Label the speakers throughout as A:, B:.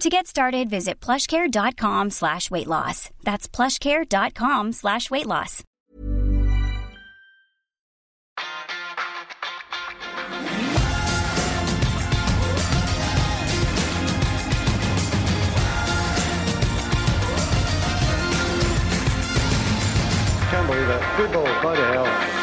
A: To get started, visit plushcare.com slash weight loss. That's plushcare.com slash weight loss.
B: Can't believe it. Football, by the hell.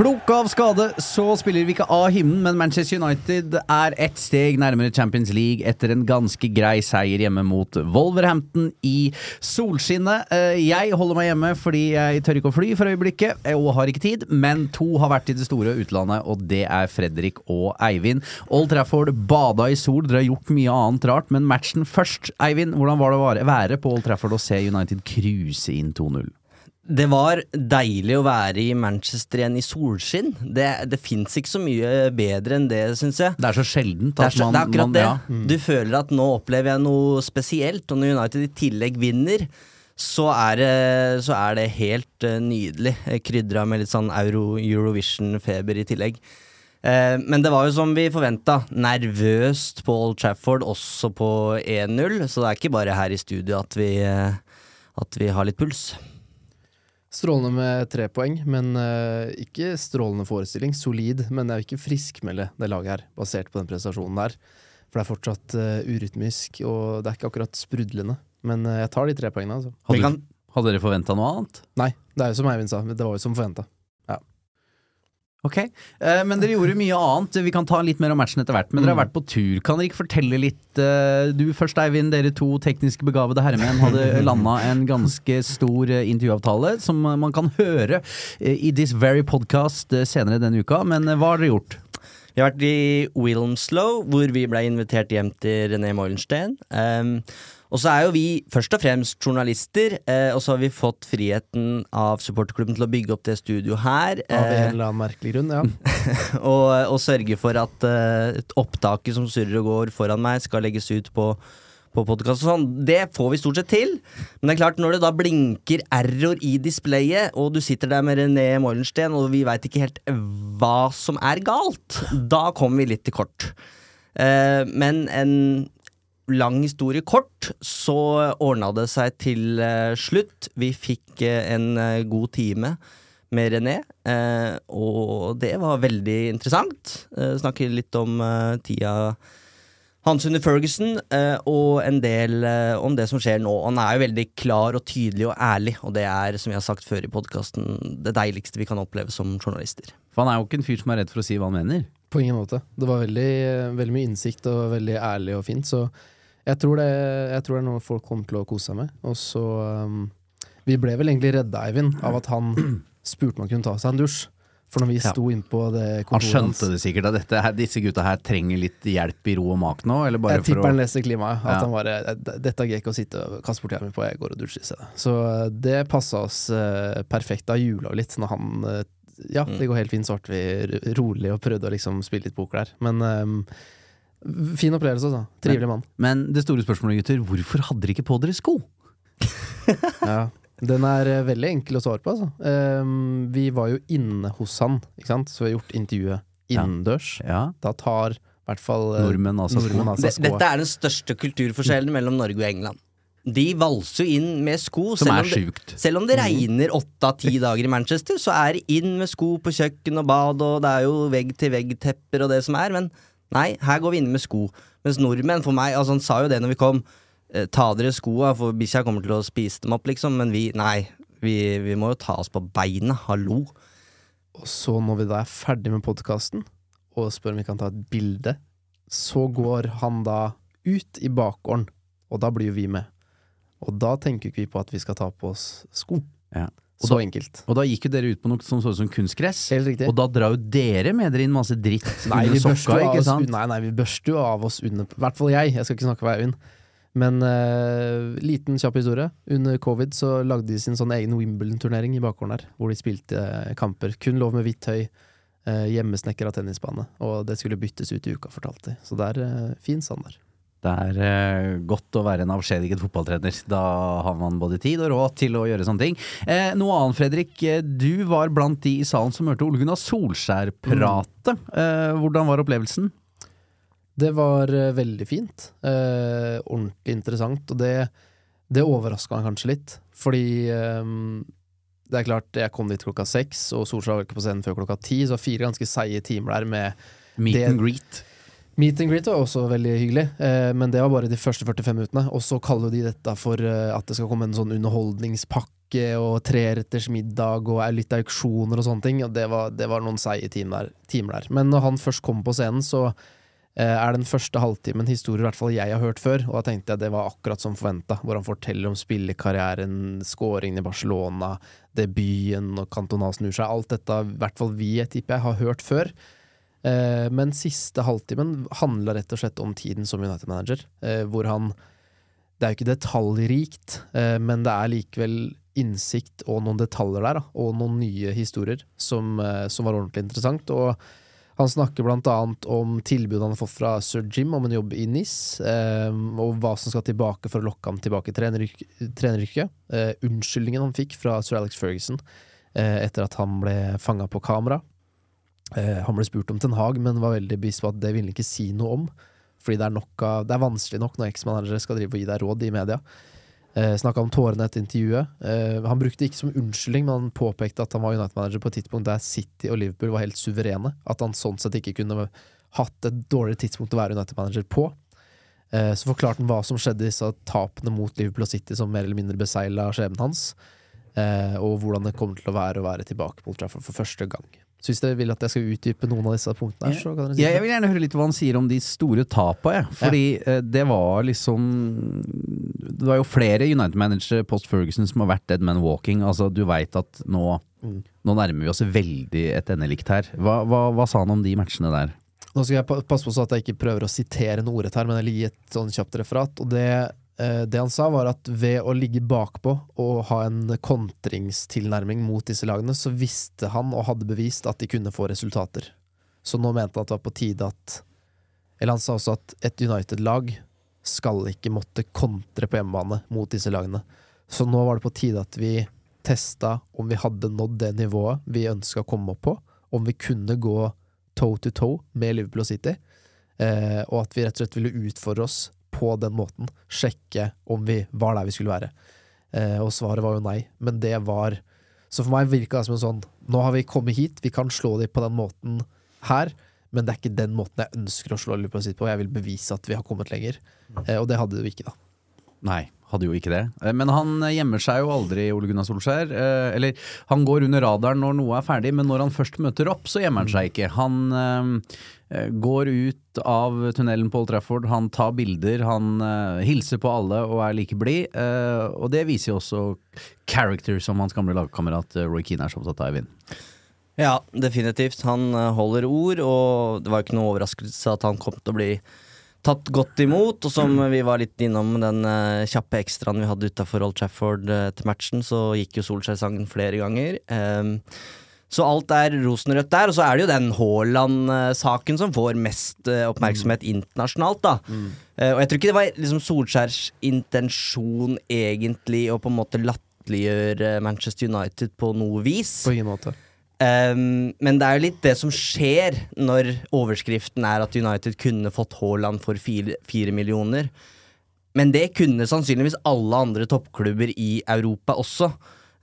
C: Klok av skade, så spiller vi ikke av himmelen, men Manchester United er ett steg nærmere Champions League etter en ganske grei seier hjemme mot Wolverhampton i solskinnet. Eh, Jeg holder meg hjemme fordi jeg tør ikke å fly for øyeblikket, og har ikke tid, men to har vært i det store utlandet, og det er Fredrik og Eivind. Old Trafford bada i sol, dere har gjort mye annet rart, men matchen først. Eivind, hvordan var det å være på Old Trafford og se United cruise inn 2-0?
D: Det var deilig å være i Manchester igjen i solskinn. Det, det fins ikke så mye bedre enn det, syns jeg.
C: Det er så sjeldent
D: Det er, så,
C: man
D: det er akkurat
C: man-
D: det.
C: ja.
D: Du føler at nå opplever jeg noe spesielt, og når United i tillegg vinner, så er det, så er det helt eh, nydelig. Krydra med litt sånn Euro, Eurovision-feber i tillegg. Eh, men det var jo som vi forventa. Nervøst på Old Trafford, også på 1-0. Så det er ikke bare her i studio at vi, eh, at vi har litt puls.
E: Strålende med tre poeng, men uh, ikke strålende forestilling. Solid, men jeg vil ikke friskmelde det laget her, basert på den prestasjonen der. For det er fortsatt uh, urytmisk, og det er ikke akkurat sprudlende. Men uh, jeg tar de tre poengene, altså.
C: Hadde,
D: kan-
C: hadde dere forventa noe annet?
E: Nei, det er jo som Eivind sa, det var jo som forventa.
C: Ok, eh, Men dere gjorde mye annet. Vi kan ta litt mer om matchen etter hvert. Men dere har vært på tur. Kan dere ikke fortelle litt eh, Du først, Eivind. Dere to teknisk begavede herremenn hadde landa en ganske stor eh, intervjuavtale som man kan høre eh, i This Very Podcast eh, senere denne uka. Men eh, hva har dere gjort?
D: Vi har vært i Wilmslow, hvor vi ble invitert hjem til René Moilenstein. Um, og så er jo vi først og fremst journalister, eh, og så har vi fått friheten av supporterklubben til å bygge opp det studioet her.
E: Av en
D: eh,
E: eller annen merkelig grunn, ja.
D: og, og sørge for at eh, et opptaket som surrer og går foran meg, skal legges ut på, på podkast og sånn. Det får vi stort sett til. Men det er klart, når det da blinker error i displayet, og du sitter der med René Morgensten, og vi veit ikke helt hva som er galt, da kommer vi litt til kort. Eh, men en lang historie kort, så ordna det seg til eh, slutt. Vi fikk eh, en eh, god time med René, eh, og det var veldig interessant. Eh, snakke litt om tida hans under Ferguson, eh, og en del om det som skjer nå. Han er jo veldig klar og tydelig og ærlig, og det er, som vi har sagt før i podkasten, det deiligste vi kan oppleve som journalister.
C: For han er jo ikke en fyr som er redd for å si hva han mener.
E: På ingen måte. Det var veldig, veldig mye innsikt og veldig ærlig og fint, så jeg tror, det, jeg tror det er noe folk kommer til å kose seg med. Og så um, Vi ble vel egentlig redda, Eivind, av at han spurte om han kunne ta seg en dusj. For når vi
C: Ja.
E: sto innpå det
C: Han skjønte det sikkert, at dette, disse gutta her trenger litt hjelp i ro og mak nå? Eller bare
E: Jeg tipper
C: å
E: han leser klimaet. At
C: Ja.
E: han bare Dette gidder jeg ikke å sitte og kaste bort tida på, jeg går og dusjer i stedet. Så eh, det passa oss eh, perfekt. Da jula litt når han eh, Ja, det går helt fint, så ble vi rolig og prøvde å liksom spille litt poker der. Men eh, fin opplevelse, altså. Trivelig mann.
C: Men det store spørsmålet, gutter, hvorfor hadde dere ikke på dere sko?
E: Ja. Den er eh, veldig enkel å svare på, altså. Um, vi var jo inne hos han, ikke sant? så vi har gjort intervjuet
C: Ja.
E: innendørs.
C: Ja,
E: Da tar i hvert fall eh,
C: Nordmenn
E: av
D: seg
E: skoa.
D: dette er den største kulturforskjellen mellom Norge og England. De valser jo inn med sko.
C: Som
D: selv
C: er
D: om det- Selv om det regner åtte av ti dager i Manchester, så er det inn med sko på kjøkken og bad, og det er jo vegg-til-vegg-tepper og det som er, men nei, her går vi inn med sko. Mens nordmenn, for meg, altså han sa jo det når vi kom, eh, ta dere skoa, for bikkja kommer til å spise dem opp, liksom, men vi, nei, Vi, vi må jo ta oss på beina, hallo.
E: Og så når vi da er ferdig med podkasten, og spør om vi kan ta et bilde, så går han da ut i bakgården, og da blir jo vi med. Og da tenker ikke vi på at vi skal ta på oss sko.
C: Ja.
E: Så enkelt.
C: Og da gikk jo dere ut på noe som så ut som kunstgress.
E: Helt riktig.
C: Og da drar jo dere med dere inn masse dritt
E: Nei,
C: under sokka, ikke
E: oss,
C: sant?
E: nei, nei, vi børster jo av oss under I hvert fall jeg, jeg skal ikke snakke for Eivind. Men uh, liten kjapp historie. Under covid så lagde de sin sånn egen Wimbledon-turnering i bakgården her, hvor de spilte uh, kamper. Kun lov med hvitt tøy, uh, hjemmesnekra tennisbane. Og det skulle byttes ut i uka, fortalte de. Så det er uh, fin standard.
C: Det er eh, godt å være en avskjediget fotballtrener. Da har man både tid og råd til å gjøre sånne ting. Eh, noe annet, Fredrik. Eh, Du var blant de i salen som hørte Ole Gunnar Solskjær prate. Eh, hvordan var opplevelsen?
E: Det var eh, veldig fint. Eh, ordentlig interessant. Og det, det overraska meg kanskje litt. Fordi det er klart, jeg kom dit klokka seks, og Solskjær var ikke på scenen før klokka ti, så fire ganske seige timer der med
C: Meet
E: Det-
C: and greet.
E: Meet and greet var også veldig hyggelig, eh, men det var bare de første 45 minuttene. Og så kaller de dette for eh, at det skal komme en sånn underholdningspakke og treretters middag og litt auksjoner og sånne ting. Og det var, det var noen seige timer der. Men når han først kommer på scenen, så eh, er den første halvtimen historier i hvert fall jeg har hørt før. Og da tenkte jeg det var akkurat som forventa, hvor han forteller om spillekarrieren, scoringen i Barcelona, debuten og Cantona snur seg. Alt dette, i hvert fall vi, jeg tipper jeg, har hørt før. Eh, men siste halvtimen handla rett og slett om tiden som United-manager, eh, hvor han Det er jo ikke detaljrikt, eh, men det er likevel innsikt og noen detaljer der, og noen nye historier som, som var ordentlig interessant. Og han snakker annet om tilbudet han har fått fra sir Jim om en jobb i NIS, eh, og hva som skal tilbake for å lokke ham tilbake i treneryrk- treneryrket. Eh, unnskyldningen han fikk fra sir Alex Ferguson eh, etter at han ble fanga på kamera. Eh, han ble spurt om Ten Hag, men var veldig bevisst på at det ville han ikke si noe om. Fordi det er, av, det er vanskelig nok når eksmanagere skal drive og gi deg råd i media. Eh, Snakka om tårene etter intervjuet. Eh, han brukte det ikke som unnskyldning, men han påpekte at han var United-manager på et tidspunkt der City og Liverpool var helt suverene. At han sånn sett ikke kunne hatt et dårligere tidspunkt å være United-manager på. Eh, så forklarte han hva som skjedde i disse tapene mot Liverpool og City, som mer eller mindre besegla skjebnen hans. Eh, og hvordan det kommer til å være å være tilbake på Old Trafford for første gang. Så hvis dere vil at jeg skal utdype noen av disse punktene her, så kan dere si
C: Jeg, jeg vil gjerne høre litt hva han sier om de store tapa, jeg. Fordi ja. det var liksom Det var jo flere United-managere post Ferguson som har vært dead man walking. Altså, du veit at nå,
E: Mm.
C: nå nærmer vi oss veldig et endelikt her. Hva, hva, hva sa han om de matchene der?
E: Nå skal jeg passe på så at jeg ikke prøver å sitere noe ordrett her, men jeg vil gi et sånn kjapt referat. Og det, eh, det han sa, var at ved å ligge bakpå og ha en kontringstilnærming mot disse lagene, så visste han og hadde bevist at de kunne få resultater. Så nå mente han at det var på tide at Eller han sa også at et United-lag skal ikke måtte kontre på hjemmebane mot disse lagene. Så nå var det på tide at vi testa om vi hadde nådd det nivået vi ønska å komme opp på, om vi kunne gå toe to toe med Liverpool og City, eh, og at vi rett og slett ville utfordre oss på den måten, sjekke om vi var der vi skulle være. Eh, og svaret var jo nei, men det var Så for meg virka det som en sånn Nå har vi kommet hit, vi kan slå dem på den måten her, men det er ikke den måten jeg ønsker å slå Liverpool sitt på. Jeg vil bevise at vi har kommet lenger, eh, og det hadde du ikke, da.
C: Nei, hadde jo ikke det. Eh, Men han gjemmer seg jo aldri, Ole Gunnar Solskjær. Eh, Eller han går under radaren når noe er ferdig, men når han først møter opp, så gjemmer han seg ikke. Han eh, går ut av tunnelen på Old Trafford, han tar bilder, han eh, hilser på alle og er like blid. eh, og det viser jo også character, som hans gamle lagkamerat eh, Roy Keane er så opptatt av, Eivind.
D: Ja, definitivt. Han eh, holder ord, og det var ikke noe overraskelse at han kom til å bli tatt godt imot. Og som vi var litt innom den uh, kjappe ekstraen vi hadde utafor Old Trafford uh, til matchen, så gikk jo Solskjær-sangen flere ganger. Um, så alt er rosenrødt der. Og så er det jo den Haaland-saken som får mest uh, oppmerksomhet internasjonalt, da. Eh, og jeg tror ikke det var liksom Solskjærs intensjon egentlig å på en måte latterliggjøre Manchester United på noe vis.
E: På ingen måte.
D: Um, men det er jo litt det som skjer når overskriften er at United kunne fått Haaland for fire, millioner. Men det kunne sannsynligvis alle andre toppklubber i Europa også.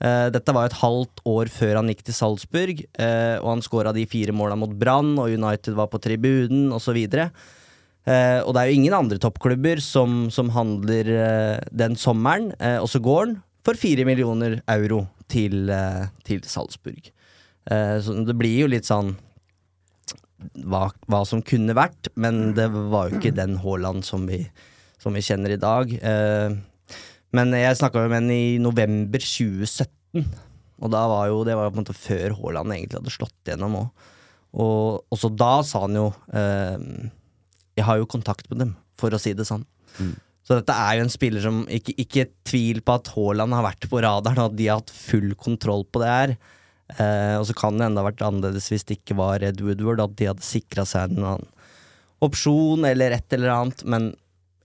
D: Uh, dette var et halvt år før han gikk til Salzburg, uh, og han skåra de fire måla mot Brann, og United var på tribunen, osv. Uh, og det er jo ingen andre toppklubber som, som handler uh, den sommeren, og så går han for fire millioner euro til, eh, til Salzburg. Eh, så det blir jo litt sånn hva, hva som kunne vært, men det var jo ikke den Haaland som vi, som vi kjenner i dag. Eh, men jeg snakka med henne i november 2017, og da var jo, det var på en måte før Haaland egentlig hadde slått gjennom òg. Og også da sa han jo eh, Jeg har jo kontakt med dem, for å si det sånn. Så dette er jo en spiller som Ikke, ikke tvil på at Haaland har vært på radaren, og at de har hatt full kontroll på det her. Eh, og så kan det enda vært annerledes hvis det ikke var Ed Woodward, at de hadde sikra seg en annen opsjon eller et eller annet. Men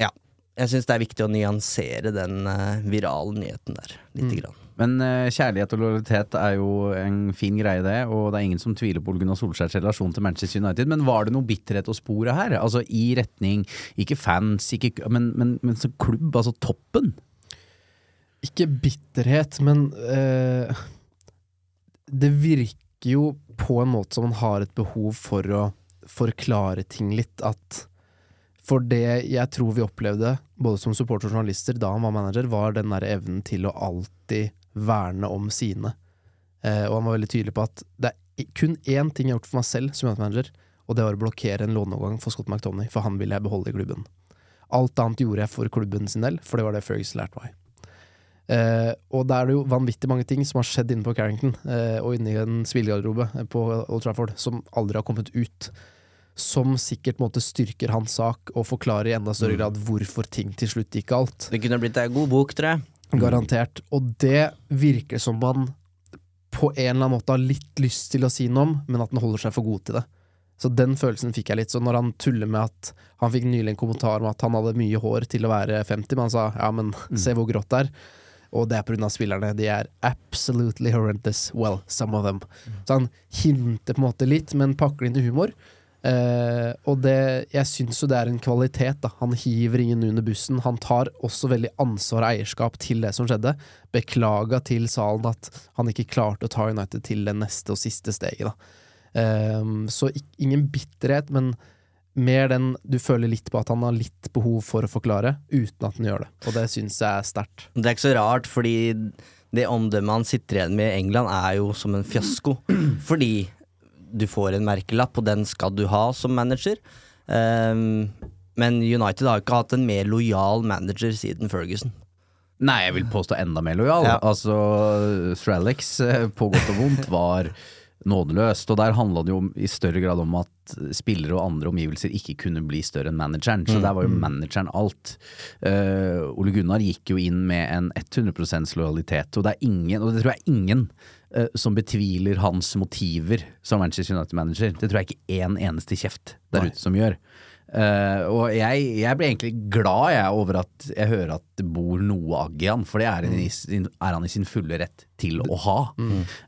D: ja, jeg syns det er viktig å nyansere den eh, virale nyheten der lite grann.
C: Men eh, kjærlighet og lojalitet er jo en fin greie, det. Og det er ingen som tviler på Ole Gunnar Solskjærs relasjon til Manchester United. Men var det noe bitterhet å spore her? Altså i retning ikke fans, ikke, men, men, men som klubb, altså toppen?
E: Ikke bitterhet, men eh, det virker jo på en måte som man har et behov for å forklare ting litt. At for det jeg tror vi opplevde, både som supporter og journalister da han var manager, var den der evnen til å alltid verne om sine. Eh, og han var veldig tydelig på at det er kun én ting jeg har gjort for meg selv som United-manager, og det var å blokkere en låneovergang for Scott McTonney, for han ville jeg beholde i klubben. Alt annet gjorde jeg for klubben sin del, for det var det Fergus lærte meg. Eh, og da er det jo vanvittig mange ting som har skjedd inne på Carrington eh, og inne i en spillegarderobe på Old Trafford som aldri har kommet ut. Som sikkert måtte styrker hans sak og forklarer i enda større grad hvorfor ting til slutt gikk galt.
D: Det kunne blitt ei god bok, tror jeg.
E: Garantert. Og det virker som man på en eller annen måte har litt lyst til å si noe om, men at den holder seg for god til det. Så den følelsen fikk jeg litt. Så når han tuller med at Han fikk nylig en kommentar om at han hadde mye hår til å være 50, men han sa ja, men se hvor grått det er. Og det er pga. spillerne. De er absolutely horrendous. Well, some of them. Så han hinter på en måte litt, men pakker inn til humor. Uh, og det, jeg syns jo det er en kvalitet. da Han hiver ingen under bussen. Han tar også veldig ansvar og eierskap til det som skjedde. Beklaga til salen at han ikke klarte å ta United til det neste og siste steget. da Uh, Så ingen bitterhet, men mer den du føler litt på at han har litt behov for å forklare, uten at han gjør det. Og det syns jeg er sterkt.
D: Det er ikke så rart, fordi det omdømmet han sitter igjen med i England, er jo som en fiasko. Fordi du får en merkelapp, og den skal du ha som manager. Um, men United har ikke hatt en mer lojal manager siden Ferguson.
C: Nei, jeg vil påstå enda mer lojal.
D: Ja.
C: Altså, Stralex, eh, på godt og vondt, var nådeløst. Og der handla det jo i større grad om at spillere og andre omgivelser ikke kunne bli større enn manageren. Så der var jo manageren alt. Uh, Ole Gunnar gikk jo inn med en 100% lojalitet, og det er ingen, og det tror jeg ingen eh, som betviler hans motiver som Manchester United-manager. Det tror jeg ikke én eneste kjeft der ute som gjør. Uh, og jeg, jeg blir egentlig glad jeg over at jeg hører at det bor noe agg i han, for det er, han i sin, er han i sin fulle rett til å ha.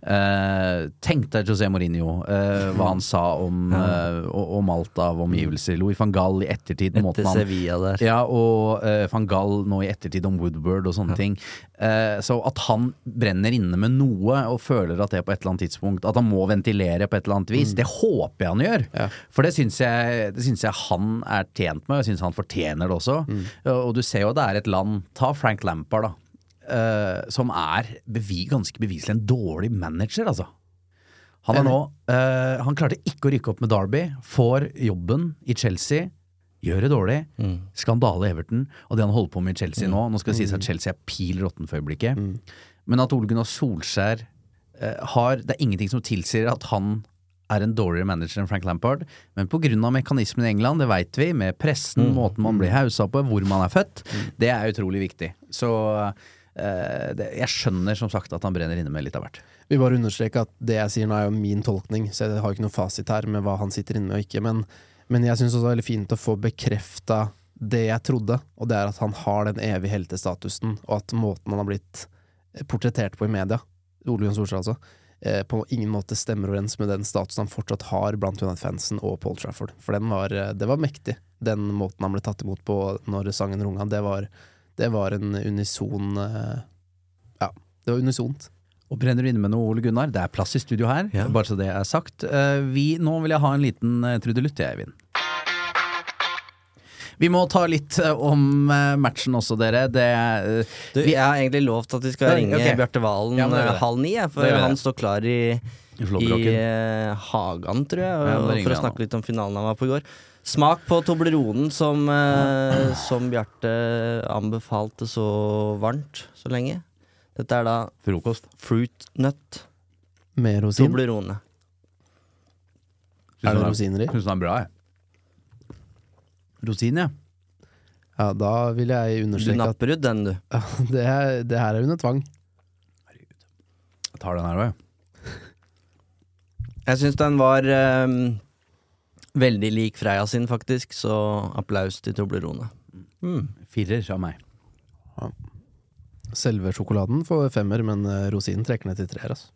C: Eh, tenk deg José Mourinho, eh, hva han sa om, eh, om alt av omgivelser. Louis van Gall i ettertid.
D: Etter
C: han-
D: Sevilla der.
C: ja, og uh, van Gall nå i ettertid om Woodward og sånne ting. Eh, så at han brenner inne med noe og føler at det på et eller annet tidspunkt At han må ventilere på et eller annet vis, det håper jeg han gjør.
E: Ja.
C: For det syns jeg, jeg han er tjent med, og jeg syns han fortjener det også. Og du ser jo det er et land Ta Frank Lampard, da. Uh, som er bevi, ganske beviselig en dårlig manager, altså. Han nå uh, Han klarte ikke å rykke opp med Derby, får jobben i Chelsea. Gjør det dårlig. Skandale i Everton. Og det han holder på med i Chelsea nå Nå skal det sies at Chelsea er pil råtten for øyeblikket. Men at Ole Gunnar Solskjær uh, har Det er ingenting som tilsier at han er en dårligere manager enn Frank Lampard. Men pga. mekanismen i England, det veit vi, med pressen, måten man blir hausa på, hvor man er født, det er utrolig viktig. Så eh, det, jeg skjønner som sagt at han brenner inne med litt av hvert.
E: Vi bare understreker at det jeg sier nå er jo min tolkning, så jeg har ikke noen fasit her med hva han sitter inne med og ikke. Men, men jeg syns også det er veldig fint å få bekrefta det jeg trodde, og det er at han har den evige heltestatusen, og at måten han har blitt portrettert på i media, Ole Gunnar Solskjær altså, på ingen måte stemmer overens med den statusen han fortsatt har blant United-fansen og Paul Trafford. For den var, eh, det var mektig, den måten han ble tatt imot på når sangen runga. Det var, det var en unison eh, Ja, det var unisont.
C: Og brenner du inne med noe, Ole Gunnar? Det er plass i studio her,
D: Ja.
C: bare så det er sagt. Eh, Vi, nå vil jeg ha en liten eh, trudelutt, jeg, Eivind. Vi må ta litt eh, om eh, matchen også, dere. Det eh,
D: Du, jeg har egentlig lovt at vi skal
C: Oi,
D: ringe
C: okay.
D: Bjarte Valen
C: Ja, det det.
D: halv ni, for han står klar i,
C: I
D: i Hagan, tror jeg,
C: Ja,
D: og,
C: det
D: for å snakke litt om finalen han var på i går. Smak på Tobleronen som, eh, som Bjarte anbefalte så varmt så lenge. Dette er da
C: Frokost.
D: fruit nut
E: Med rosin.
D: Toblerone.
E: Er det rosiner i?
C: Syns den er bra, jeg. Rosin, ja.
E: Ja, da vil jeg understreke at
D: napper ut den, du.
E: det, er, det her er under tvang.
C: Jeg tar den her òg, jeg.
D: Jeg syns den var eh, veldig lik Freia sin, faktisk, så applaus til Toblerone. Mm.
C: Firer av meg.
E: Selve sjokoladen får femmer, men eh, rosinen trekker ned til treer. Altså.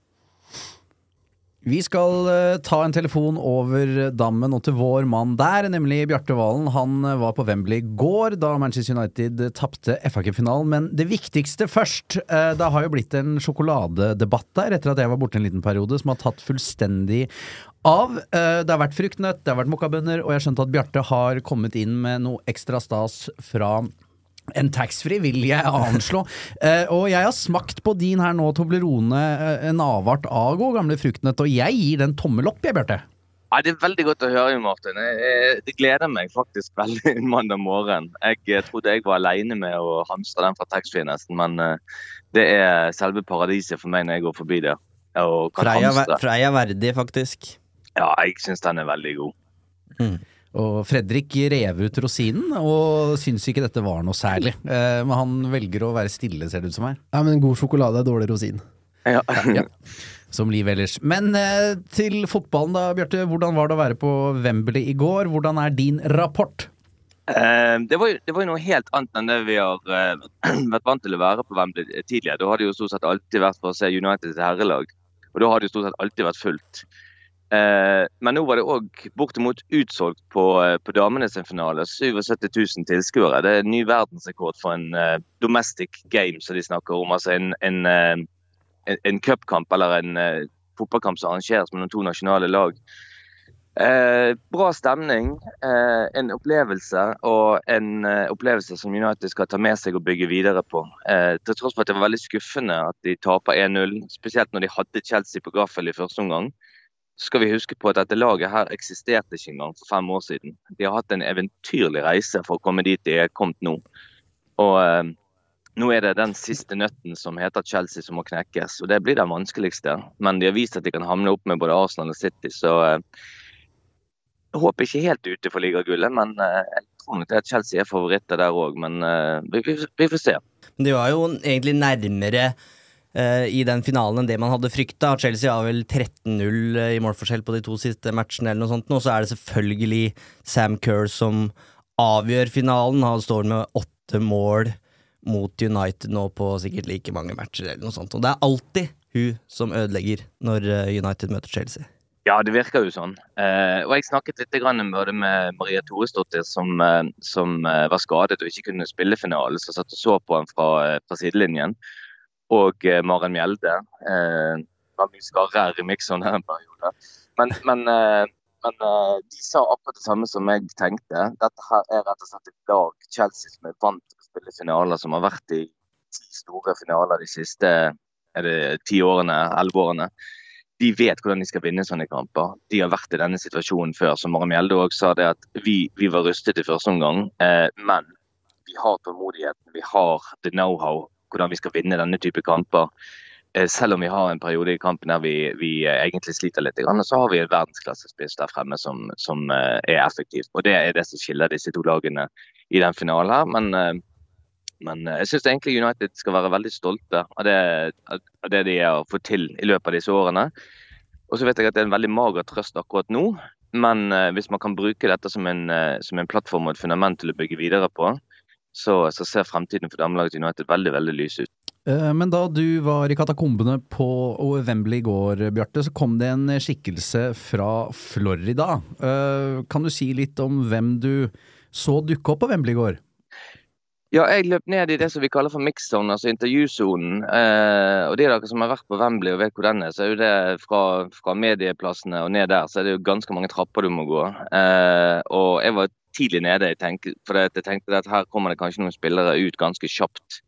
C: Vi skal eh, ta en telefon over dammen og til vår mann der, nemlig Bjarte Valen. Han eh, var på Wembley i går da Manchester United tapte FA-cupfinalen. Men det viktigste først. Eh, det har jo blitt en sjokoladedebatt der etter at jeg var borte en liten periode, som har tatt fullstendig av. Det har vært fruktnøtt, det har vært mokkabønner, og jeg skjønte at Bjarte har kommet inn med noe ekstra stas fra en taxfree, vil jeg anslå. Uh, og jeg har smakt på din her nå, Toblerone, eh, en avart av god gamle fruktnøtt, og jeg gir den tommel opp, jeg, Bjarte.
F: Ja, det er veldig godt å høre, Martin. Jeg- jeg- Det gleder meg faktisk veldig mandag morgen. Jeg trodde jeg var alene med å hamstre den fra taxfree nesten, men eh, det er selve paradiset for meg når jeg går forbi der.
D: Freia, Freia verdig, faktisk.
F: Ja, jeg syns den er veldig god.
C: Og Fredrik rev ut rosinen, og syns ikke dette var noe særlig. Eh, men han velger å være stille, ser det ut som her.
E: Ja, men god sjokolade er dårlig rosin.
F: Ja.
C: Ja. Som liv ellers. Men eh, til fotballen da, Bjarte. Hvordan var det å være på Wembley i går? Hvordan er din rapport?
F: Eh, det, var jo, det var jo noe helt annet enn det vi har eh, vært vant til å være på Wembley tidligere. Da har det jo stort sett alltid vært for å se Uniteds herrelag, og da har det jo stort sett alltid vært fullt. Eh, men nå var det òg bortimot utsolgt på, eh, på damenes sin finale. 77 000 tilskuere. Det er en ny verdensrekord for en eh, domestic game, som de snakker om. Altså en, en, en, cupkamp eller en fotballkamp som arrangeres mellom to nasjonale lag. Eh, bra stemning, eh, en opplevelse og en eh, opplevelse som United skal ta med seg og bygge videre på. Til tross for at det var veldig skuffende at de taper 1-0, spesielt når de hadde Chelsea på gaffel i første omgang. Så skal vi huske på at dette laget her eksisterte ikke engang for fem år siden. De har hatt en eventyrlig reise for å komme dit de er kommet nå. Og eh, nå er det den siste nøtten som heter Chelsea som må knekkes, og det blir den vanskeligste. Men de har vist at de kan hamle opp med både Arsenal og City, så eh, jeg håper ikke helt ute for ligagullet, men eh, jeg tror nok at Chelsea er favoritter der òg. Men eh, vi, får se.
D: Men de var jo egentlig nærmere i den finalen enn det man hadde frykta. Chelsea har vel 13-0 i målforskjell på de to siste matchene, eller noe sånt. Og så er det selvfølgelig Sam Kerr som avgjør finalen. Han står med åtte mål mot United nå på sikkert like mange matcher, eller noe sånt. Og det er alltid hun som ødelegger når eh, United møter Chelsea.
F: Ja, det virker jo sånn. Eh, og Jeg snakket litt både med Maria Thoresdottir, som, eh, som eh, var skadet og ikke kunne spille finalen, så satt og så på ham fra, eh, fra sidelinjen. Og eh, Maren Mjelde. Eh, var mye skarrer i miksen her en periode. Men, men, eh, men eh, de sa akkurat det samme som jeg tenkte. Dette her er rett og slett et lag Chelsea som er vant til å spille finaler, som har vært i ti store finaler de siste ti årene, elleve årene de vet hvordan de skal vinne sånne kamper. De har vært i denne situasjonen før. Som Maren Mjelde også sa det at vi, vi var rustet i første omgang, eh, men vi har tålmodigheten. Vi har the know-how hvordan vi skal vinne denne type kamper. Eh, selv om vi har en periode i kampen der vi, vi eh, egentlig sliter litt, så har vi en verdensklassespiss der fremme som, som eh, er effektiv. Og Det er det som skiller disse to lagene i den finalen her. Men men jeg syns egentlig United skal være veldig stolte av det, av det de har fått til i løpet av disse årene. Og så vet jeg at det er en veldig mager trøst akkurat nå. Men hvis man kan bruke dette som en, som en plattform og et fundament til å bygge videre på, så, så ser fremtiden for damelaget United veldig veldig lys ut.
C: Eh, Men da du var i katakombene på Wembley i går, Bjarte, så kom det en skikkelse fra Florida. Eh, Kan du si litt om hvem du så dukke opp på Wembley i går?
F: Ja, jeg løp ned i det som vi kaller for mixzone, altså intervjusonen. Eh, og de dere som har vært på Wembley og vet hvor den er, så er jo det fra, fra medieplassene og ned der, så er det jo ganske mange trapper du må gå. Eh, og jeg var tidlig nede, jeg tenkte, for jeg tenkte at her kommer det kanskje noen spillere ut ganske kjapt.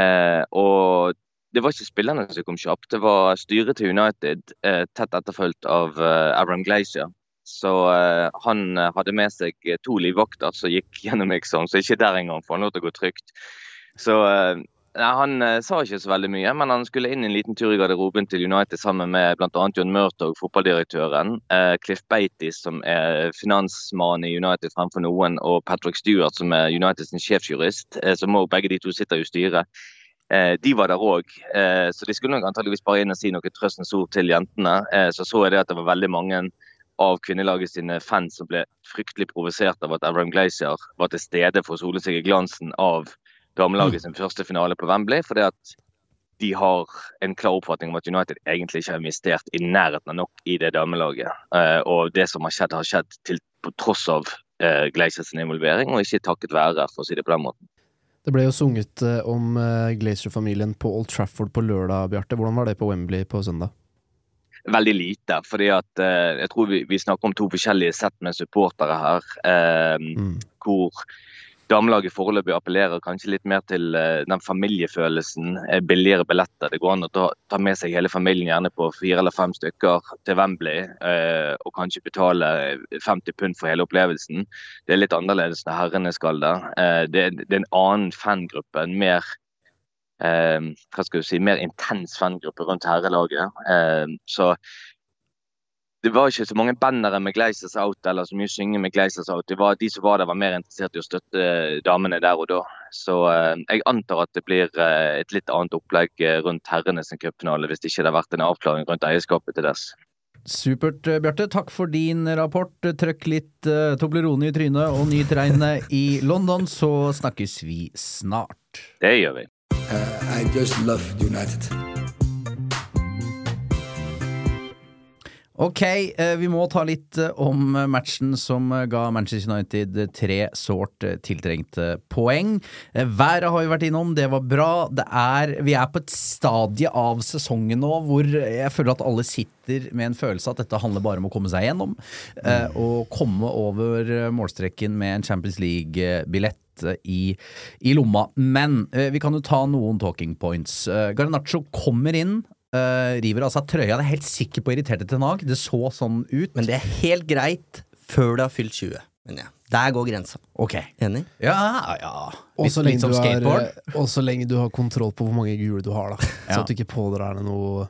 F: Eh, og det var ikke spillerne som kom kjapt, det var styret til United, eh, tett etterfulgt av eh, Abraham Glacier. Så uh, han uh, hadde med seg to livvakter som gikk gjennom eksamen, så ikke der engang får han lov til å gå trygt. Så uh, han sa ikke så veldig mye, men han skulle inn en liten tur i garderoben til United sammen med bl.a. John Murtog, fotballdirektøren, Cliff Beatty, som er finansmann i United fremfor noen, og Patrick Stewart, som er Uniteds sjefsjurist. som òg begge de to sitter i styret. De var der òg, så de skulle nok antageligvis bare inn og si noe trøstens ord til jentene. Så så jeg det at det var veldig mange av kvinnelaget sine fans som ble fryktelig provosert av at Abraham Glacier var til stede for å sole seg i glansen av damelaget sin første finale på Wembley. fordi at de har en klar oppfatning om at United egentlig ikke har investert i nærheten av nok i det damelaget. Uh, og det som har skjedd, har skjedd til, på tross av uh, Glaciers involvering, og ikke takket være, for å si det på den måten.
E: Det ble jo sunget uh, om Glacier-familien på Old Trafford på lørdag, Bjarte. Hvordan var det på Wembley på søndag?
F: Veldig lite. fordi at eh, Jeg tror vi, vi, snakker om to forskjellige sett med supportere her. Eh, mm. Hvor damelaget foreløpig appellerer kanskje litt mer til eh, den familiefølelsen. Eh, billigere billetter. Det går an å ta, ta, med seg hele familien gjerne på fire eller fem stykker til Wembley. Eh, og kanskje betale 50 pund for hele opplevelsen. Det er litt annerledes når herrene skal der. Eh, det, det, er en annen fangruppe. en mer eh, hva skal du si, mer intens fangruppe rundt herrelaget. Eh, så det var ikke så mange bannere med Gleisers out eller så mye synge med Gleisers out. Det var, de som var der, var mer interessert i å støtte damene der og da. Så eh, jeg antar at det blir eh, et litt annet opplegg eh, rundt herrenes cupfinale hvis det ikke har vært en avklaring rundt eierskapet til dess.
C: Supert, eh, Bjarte. Takk for din rapport. Trøkk litt Toblerone i trynet og nyt regnet i London, så snakkes vi snart.
F: Det gjør vi.
G: Uh, I just love United.
C: Ok, uh, vi må ta litt uh, om matchen som ga Manchester United tre sårt tiltrengte poeng. Været har vi vært innom, det var bra. Det er, vi er på et stadie av sesongen nå hvor jeg føler at alle sitter med en følelse at dette handler bare om å komme seg gjennom. Og komme over målstreken med en Champions League-billett i, i lomma. Men uh, vi kan jo ta noen talking points. Uh, Garnaccio kommer inn. Uh, river av seg trøya. Det er helt sikker på irriterte til Nag. Det så sånn ut.
D: Men det er helt greit før du har fylt 20. Men ja, der går grensa.
C: Ok
D: Enig?
C: Ja, ja.
E: Og så lenge, lenge, du har kontroll på hvor mange gule du har, da. Så ja. at du ikke pådrar deg noe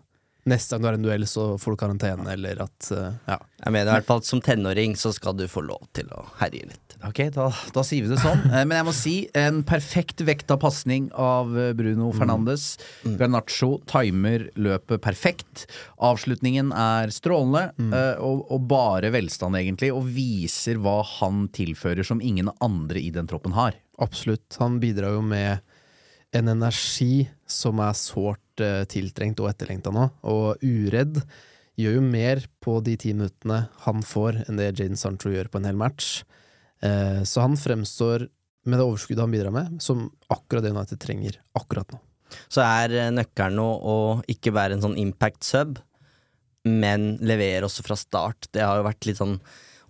E: Neste gang du har en duell, så får du karantene, eller at Ja.
D: Jeg mener i hvert fall som tenåring så skal du få lov til å herje litt.
C: Ok, da, da, sier vi det sånn. Eh, men jeg må si en perfekt vekta pasning av eh, Bruno mm. Fernandes. Mm. Garnaccio timer løpet perfekt. Avslutningen er strålende, mm. Eh, og, og, bare velstand, egentlig. Og viser hva han tilfører som ingen andre i den troppen har.
E: Absolutt. Han bidrar jo med en energi som er sårt uh, tiltrengt og etterlengta nå. Og uredd gjør jo mer på de ti minuttene han får, enn det Jaden Sancho gjør på en hel match. Eh, så han fremstår, med det overskuddet han bidrar med, som akkurat det United trenger akkurat nå.
D: Så er eh, nøkkelen nå å ikke være en sånn impact sub, men levere også fra start. Det har jo vært litt sånn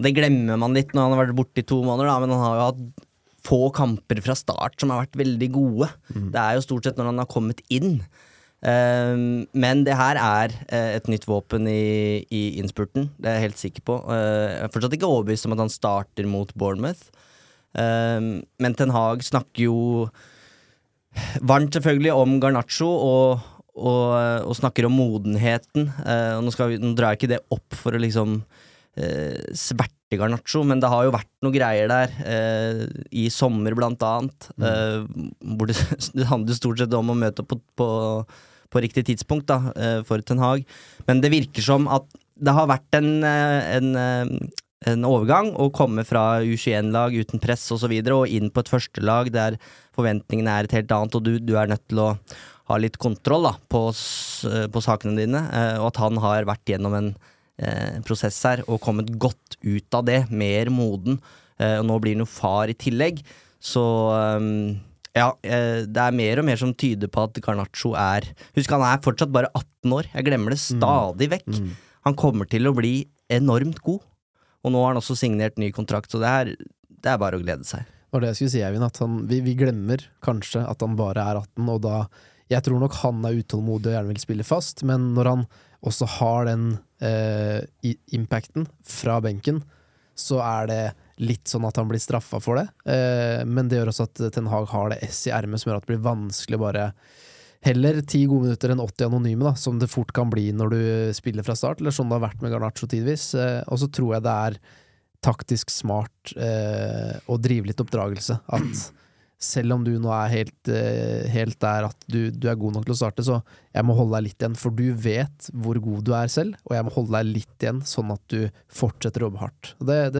D: Det glemmer man litt når han har vært borte i to måneder, da, men han har jo hatt få kamper fra start som har vært veldig gode. Mm. Det er jo stort sett når han har kommet inn. Um, men det her er uh, et nytt våpen i, i, innspurten, det er jeg helt sikker på. Uh, jeg er fortsatt ikke overbevist om at han starter mot Bournemouth. Um, men Ten Hag snakker jo varmt selvfølgelig om Garnaccio og, og, og snakker om modenheten. Uh, og nå, vi, nå, drar jeg ikke det opp for å liksom sverte Garnaccio, men det har jo vært noen greier der. I sommer, blant annet. Mm. hvor det, det handler stort sett om å møte opp på, på på riktig tidspunkt da, eh, for Ten Hag. Men det virker som at det har vært en, eh, en, eh, en overgang å komme fra U21-lag uten press osv. Og, så videre, og inn på et førstelag der forventningene er et helt annet, og du, du er nødt til å ha litt kontroll da, på, på, sakene dine. Og at han har vært gjennom en eh, prosess her og kommet godt ut av det, mer moden. Og nå blir han jo far i tillegg. Så um, Ja, eh, det er mer og mer som tyder på at Garnaccio er Husk, han er fortsatt bare 18 år. Jeg glemmer det stadig vekk. Han kommer til å bli enormt god. Og nå har han også signert ny kontrakt, så det er, det er bare å glede seg.
E: Det var det jeg skulle si, Eivind. At han, vi, vi glemmer kanskje at han bare er 18, og da Jeg tror nok han er utålmodig og gjerne vil spille fast, men når han også har den eh, impacten fra benken, så er det litt sånn at han blir straffa for det. Eh, men det gjør også at Ten Hag har det S i ermet som gjør at det blir vanskelig bare Heller ti gode minutter enn 80 anonyme, da, som det fort kan bli når du spiller fra start, eller sånn det har vært med Garnaccio tidvis. Eh, og så tror jeg det er taktisk smart eh, å drive litt oppdragelse. At selv om du nå er helt, helt der at du, du er god nok til å starte, så jeg må holde deg litt igjen, for du vet hvor god du er selv, og jeg må holde deg litt igjen, sånn at du fortsetter å jobbe hardt. Det, det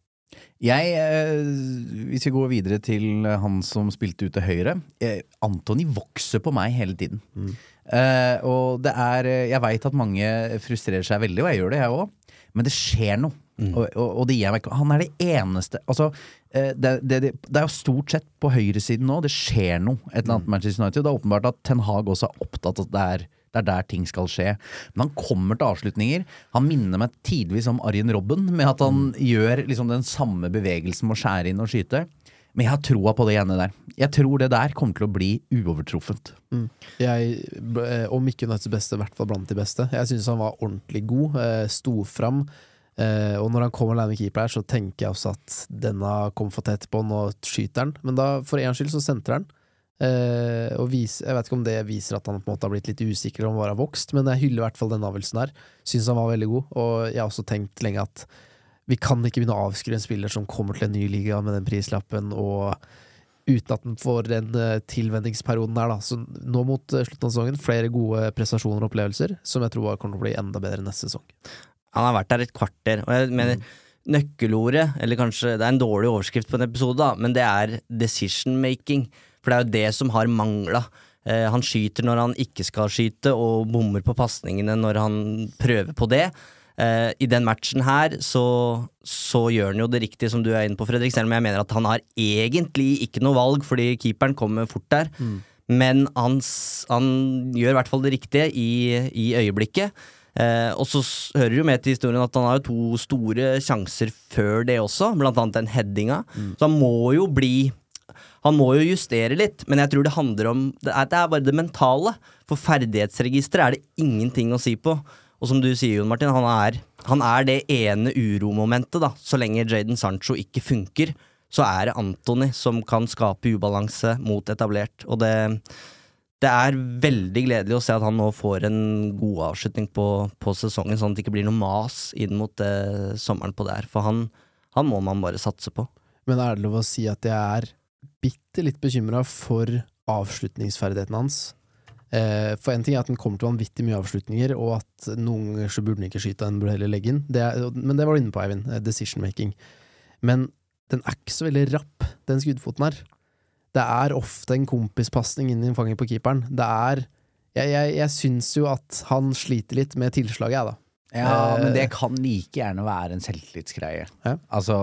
C: Jeg, eh, hvis vi går videre til han som spilte ut til høyre eh, Antony vokser på meg hele tiden. Eh, og det er eh, Jeg veit at mange frustrerer seg veldig, og jeg gjør det, jeg òg. Men det skjer noe. Og, og, og det gir meg ikke. Han er det eneste Altså, eh, det, det, det, det er jo stort sett på høyresiden nå. Det skjer noe. Et eller annet med Manchester United. Det er åpenbart at Ten Hag også er opptatt av at det er det er der ting skal skje. Men han kommer til avslutninger. Han minner meg tidvis om Arjen Robben, med at han gjør liksom den samme bevegelsen med å skjære inn og skyte. Men jeg har troa på det ene der. Jeg tror det der kommer til å bli uovertruffent.
E: Jeg, eh, om ikke Uniteds beste, i hvert fall blant de beste. Jeg syns han var ordentlig god, eh, sto fram. Eh, og når han kommer alene med keeper her, så tenker jeg også at denne kom for tett på nå skyter han. Men da, for en skyld, så sentrer han. Eh, og vis, jeg vet ikke om det viser at han på en måte har blitt litt usikker om han har vokst, men jeg hyller i hvert fall den avgjørelsen her. Syns han var veldig god, og jeg har også tenkt lenge at vi kan ikke begynne å avskrive en spiller som kommer til en ny liga med den prislappen, og uten at den får den uh, tilvenningsperioden der, da. Så nå mot eh, slutten av sesongen, flere gode prestasjoner og opplevelser, som jeg tror kommer til å bli enda bedre neste sesong.
D: Han har vært der et kvarter, og jeg mener nøkkelordet, eller kanskje det er en dårlig overskrift på en episode, da, men det er decision making. For det er jo det som har mangla. Eh, han skyter når han ikke skal skyte, og bommer på pasningene når han prøver på det. Eh, I den matchen her så, så gjør han jo det riktige som du er inne på, Fredrik, selv om jeg mener at han har egentlig ikke noe valg, fordi keeperen kommer fort der. Men han, han gjør i hvert fall det riktige i, i øyeblikket. Eh, og så hører jo med til historien at han har jo to store sjanser før det også, blant annet den headinga. Så han må jo bli Han må jo justere litt, men jeg tror det handler om Det er, det er bare det mentale. For ferdighetsregisteret er det ingenting å si på. Og som du sier, Jon Martin, han er, han er det ene uromomentet, da. Så lenge Jaden Sancho ikke funker, så er det Antony som kan skape ubalanse mot etablert. Og det, det er veldig gledelig å se at han nå får en god avslutning på, på sesongen, sånn at det ikke blir noe mas inn mot eh, sommeren på det her. For han, han må man bare satse på.
E: Men er det lov å si at jeg er bitte litt bekymra for avslutningsferdigheten hans? Eh, for en ting er at den kommer til vanvittig mye avslutninger, og at noen ganger så burde den ikke skyte, den burde heller legge inn. Det er, men det var du inne på, Eivind. eh, Decision making. Men den er ikke så veldig rapp, den skuddfoten her. Det er ofte en kompispasning inn i fanget på keeperen. Det er Jeg, jeg, jeg syns jo at han sliter litt med tilslaget, jeg, da.
C: Ja, men det
E: Eh,
C: kan like gjerne være en selvtillitsgreie.
E: Ja.
C: Altså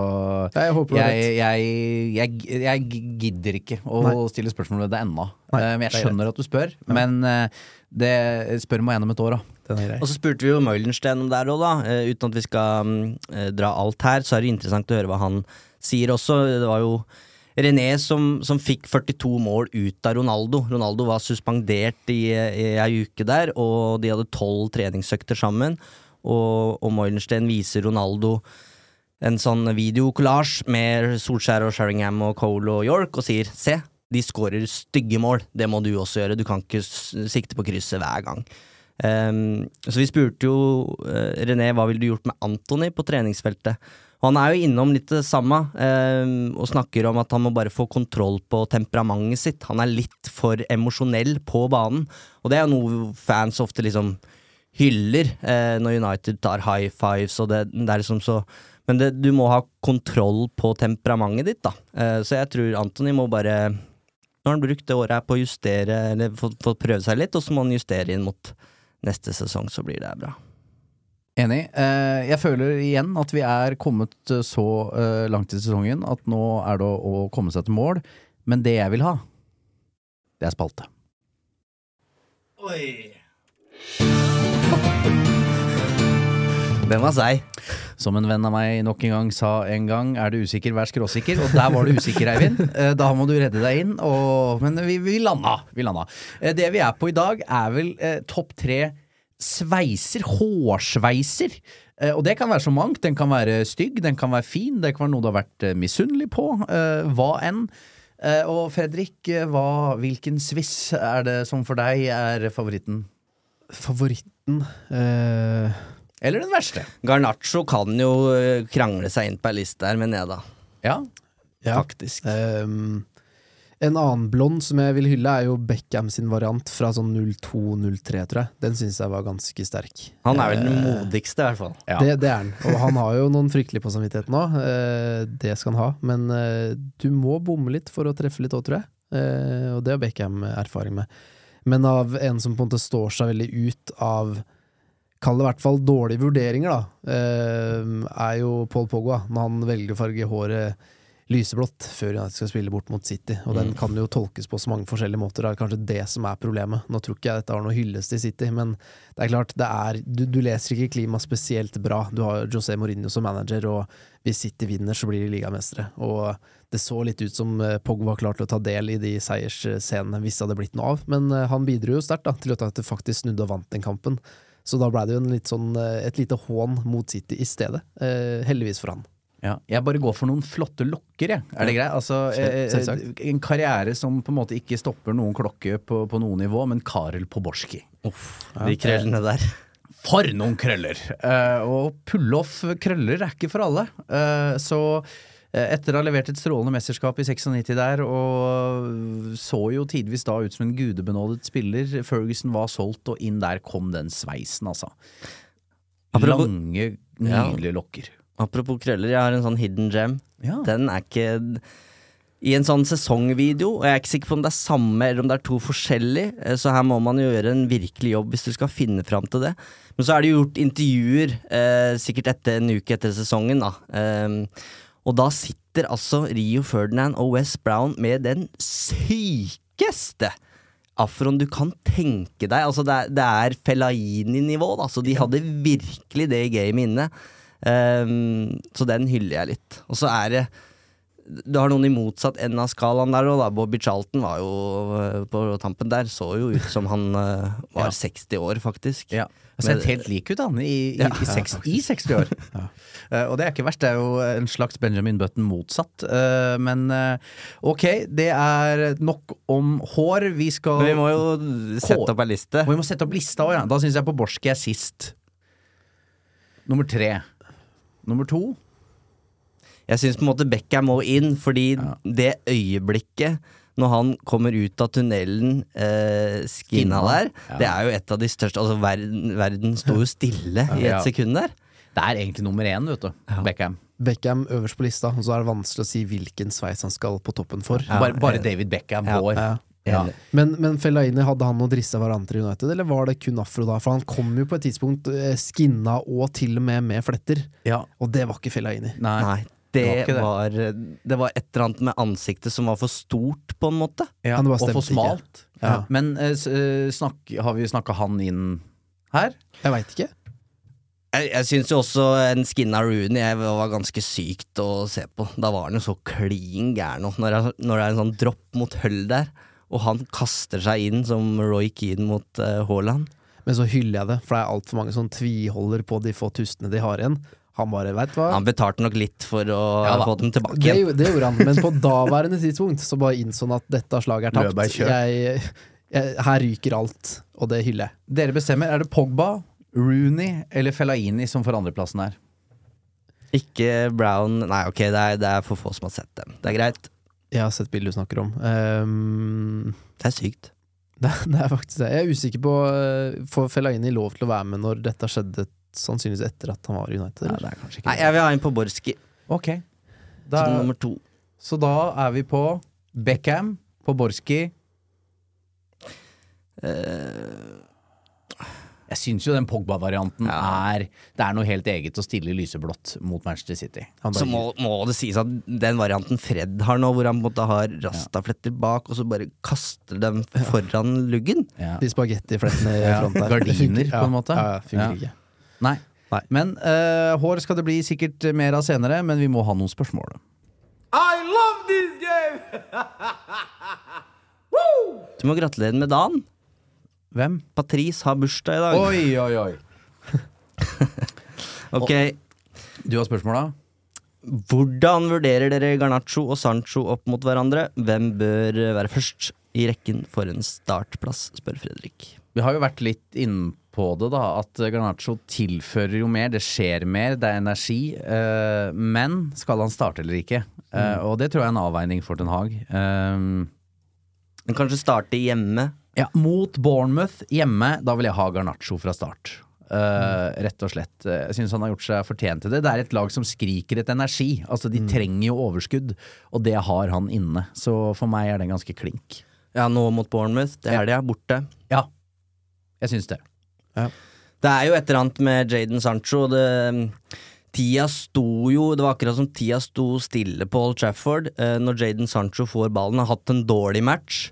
E: har
C: jeg, jeg, jeg, jeg gidder ikke å
E: Nei.
C: stille spørsmål ved det ennå. Eh, men jeg
E: er
C: skjønner at du spør. Men eh, det spør meg gjennom et år, da.
D: Og så spurte vi jo Meulenstein om det her òg, da. Uten at vi skal mm, dra alt her, så er det interessant å høre hva han sier også. Det var jo René som, som fikk 42 mål ut av Ronaldo. Ronaldo var suspendert i, i ei uke der, og de hadde tolv treningsøkter sammen. Og, og Moilenstein viser Ronaldo en sånn videokollasj med Solskjær og Sheringham og Cole og York, og sier se, de skårer stygge mål, det må du også gjøre, du kan ikke sikte på krysset hver gang. Um, så vi spurte jo uh, René hva ville du gjort med Anthony på treningsfeltet. Og han er jo innom litt det samme, um, og snakker om at han må bare få kontroll på temperamentet sitt. Han er litt for emosjonell på banen, og det er jo noe fans ofte liksom hyller eh, når United tar high fives, og det, det er liksom så Men det, du må ha kontroll på temperamentet ditt, da. Eh, så jeg tror Anthony må bare Nå har han brukt det året her på å justere, eller fått fått prøve seg litt, og så må han justere inn mot neste sesong, så blir det bra.
C: Enig. Eh, jeg føler igjen at vi er kommet så eh, langt i sesongen at nå er det å, komme seg til mål. Men det jeg vil ha, det er spalte.
D: Den var seig.
C: Som en venn av meg nok en gang sa en gang, er du usikker, vær skråsikker. Og der var du usikker, Eivind. Eh, Da må du redde deg inn. Og, men vi, vi landa. Vi landa. Eh, Det vi er på i dag, er vel eh, topp tre sveiser. Hårsveiser. Eh, Og det kan være så mangt. Den kan være stygg, den kan være fin, det kan være noe du har vært eh, misunnelig på. eh, Hva enn. Og Fredrik, hva, hvilken sviss er det som for deg er favoritten?
E: Favoritten eh,
C: Eller den verste?
D: Garnaccio kan jo eh, krangle seg inn på ei liste her, men jeg da.
C: Ja.
E: Ja.
D: Faktisk.
E: Um, en annen blond som jeg vil hylle, er jo Beckham sin variant fra sånn 02-03, tror jeg. Den syns jeg var ganske sterk.
D: Han er vel den
E: Eh,
D: modigste, i hvert fall.
C: Ja.
E: Det, det er han. Og han har jo noen fryktelige på samvittigheten. Eh, det skal han ha. Men du må bomme litt for å treffe litt òg, tror jeg. Og det har Beckham erfaring med. Men av en som på en måte står seg veldig ut av Kall det i hvert fall dårlige vurderinger, da, eh, er jo Paul Pogba. Når han velger å farge håret lyseblått før United skal spille bort mot City. Og den kan jo tolkes på så mange forskjellige måter. Det er kanskje det som er problemet. Nå tror ikke jeg dette har noe hyllest i City, men det er klart, det er, du, du leser ikke klima spesielt bra. Du har José Mourinho som manager, og hvis City vinner, så blir de ligamestere. Og det så litt ut som eh, Pogba var klar til å ta del i de seiersscenene hvis det hadde blitt noe av, men eh, han bidro jo sterkt til at det faktisk snudde og vant den kampen. Så da ble det jo en litt sånn, eh, et lite hån mot City i stedet. Eh, heldigvis for han.
C: Ja, jeg bare går for noen flotte lokker, jeg. Er det greit? Altså, eh, en karriere som på en måte ikke stopper noen klokke på, på noe nivå, men Karel Poborski.
D: De krøllene der.
C: For noen krøller! Uh, og pull-off krøller er ikke for alle. Uh, så eh, etter å ha levert et strålende mesterskap i 96 der, og så jo tidvis da ut som en gudebenådet spiller, Ferguson var solgt, og inn der kom den sveisen, altså.
D: Apropos-
C: Lange,
D: Ja.
C: lokker.
D: Apropos krøller, jeg har en sånn hidden gem.
C: Ja.
D: Den er ikke i en sånn sesongvideo, og jeg er ikke sikker på om det er samme eller om det er to forskjellige, eh, så her må man jo gjøre en virkelig jobb hvis du skal finne fram til det. Men så er det jo gjort intervjuer, eh, sikkert etter en uke etter sesongen, da. Eh, og da sitter altså Rio Ferdinand og Wes Brown med den sykeste afroen du kan tenke deg. Altså det er, det er Fellaini-nivå, da, så de hadde virkelig det gamet inne. Eh, så den hyller jeg litt. Og så er det du har noen i motsatt ende av skalaen der òg, da. Bobby Charlton var jo eh, på tampen der. Så jo ut som han eh, var 60 år, faktisk.
C: Ja. Og sett helt lik ut, han, i, i, i, seks, i 60 år. uh, og det er ikke verst, det er jo en slags Benjamin Button motsatt. Uh, men uh, ok, det er nok om hår. Vi skal
D: Men vi må jo sette
C: Hår.
D: opp ei liste.
C: Og vi må sette opp lista òg, ja. Da syns jeg på Poborski er sist. Nummer tre. Nummer to
D: Jeg syns på en måte Beckham må inn, fordi det øyeblikket når han kommer ut av tunnelen, eh, skinna der,
C: ja.
D: det er jo et av de største Altså, verden, verden sto jo stille i et sekund der.
C: Det er egentlig nummer én, vet du. Beckham.
E: Beckham øverst på lista, og så er det vanskelig å si hvilken sveis han skal på toppen for.
C: Bare, bare David Beckham
D: Ja.
C: hår.
E: Ja.
C: Ja.
E: Men, men Fellaini, hadde han noe drissa hverandre i United, eller var det kun afro da? For han kom jo på et tidspunkt eh, skinna og til og med med fletter,
C: Ja.
E: og det var ikke Fellaini.
C: Nei.
D: Nei,
C: det var
D: det
C: var det.
D: var Det var et eller annet med ansiktet som var for stort, på en måte.
C: Ja, og for smalt.
E: Ja.
C: Men uh, s- eh, snakk, har vi snakka han inn her?
E: Jeg veit ikke.
D: Jeg, jeg syns jo også en skinna Rooney jeg var ganske sykt å se på. Da var han jo så klin gæren. Når, når det er en sånn dropp mot Hull der, og han kaster seg inn som Roy Keane mot uh, Haaland.
E: Men så hyller jeg det, for det er altfor mange som tviholder på de få tustene de har igjen. Han bare, vet hva
D: Han betalte nok litt for å
C: Ja
D: få dem tilbake
E: det,
D: igjen.
E: gjo- det gjorde han, men på daværende tidspunkt så bare innså han at dette slaget er tapt. Jeg, jeg, her ryker alt, og det hyller jeg.
C: Dere bestemmer. Er det Pogba, Rooney eller Fellaini som får andreplassen her?
D: Ikke Brown Nei, ok, det er, det er for få som har sett dem. Det er greit.
E: Jeg har sett bildet du snakker om. Um,
D: Det er sykt.
E: det, det er faktisk det. Jeg er usikker på uh, Får Fellaini lov til å være med når dette skjedde, sannsynligvis etter at han var i United?
C: Nei, det er kanskje ikke
D: Nei,
C: det.
D: jeg vil ha inn på Borski
C: Ok. Da,
D: som nummer to.
C: så da er vi på Beckham, På Poborski Jeg syns jo den Pogba-varianten
D: Ja.
C: er Det er noe helt eget å stille i lyseblått mot Manchester City.
E: Han
D: Så
E: bare-
D: må, må det sies at den varianten Fred har nå, hvor han på en måte har rastafletter bak, og så bare kaster dem foran luggen
C: Ja.
E: De spagettiflettene i
C: Ja,
E: front der.
C: gardiner, på en måte.
E: Ja, ja, funker
C: Ja.
E: ikke.
C: Nei.
E: Nei.
C: Men eh, hår skal det bli sikkert mer av senere, men vi må ha noen spørsmål. I love this game!
D: Du må gratulere med dagen.
C: Hvem?
D: Patrice har bursdag i dag.
C: Oi, oi, oi.
D: Ok,
C: Du har spørsmåla?
D: Hvordan vurderer dere Garnaccio og Sancho opp mot hverandre? Hvem bør være først i rekken for en startplass, spør Fredrik.
C: Vi har jo vært litt inne på det, da. At Garnaccio tilfører jo mer. Det skjer mer, det er energi. eh, men skal han starte eller ikke? Eh, og det tror jeg er en avveining for Ten Hag. Eh,
D: Men kanskje starte hjemme.
C: ja, mot Bournemouth hjemme, da vil jeg ha Garnaccio fra start. Eh, rett og slett. Jeg syns han har gjort seg fortjent til det. Det er et lag som skriker etter energi. Altså, de trenger jo overskudd, og det har han inne. Så for meg er det ganske klink.
D: Ja, nå mot Bournemouth. Det er det, ja. Borte.
C: Ja, jeg syns det.
D: Det er jo et eller annet med Jaden Sancho. Det, tida sto jo Det var akkurat som tida sto stille på Old Trafford eh, når Jaden Sancho får ballen. Har hatt en dårlig match.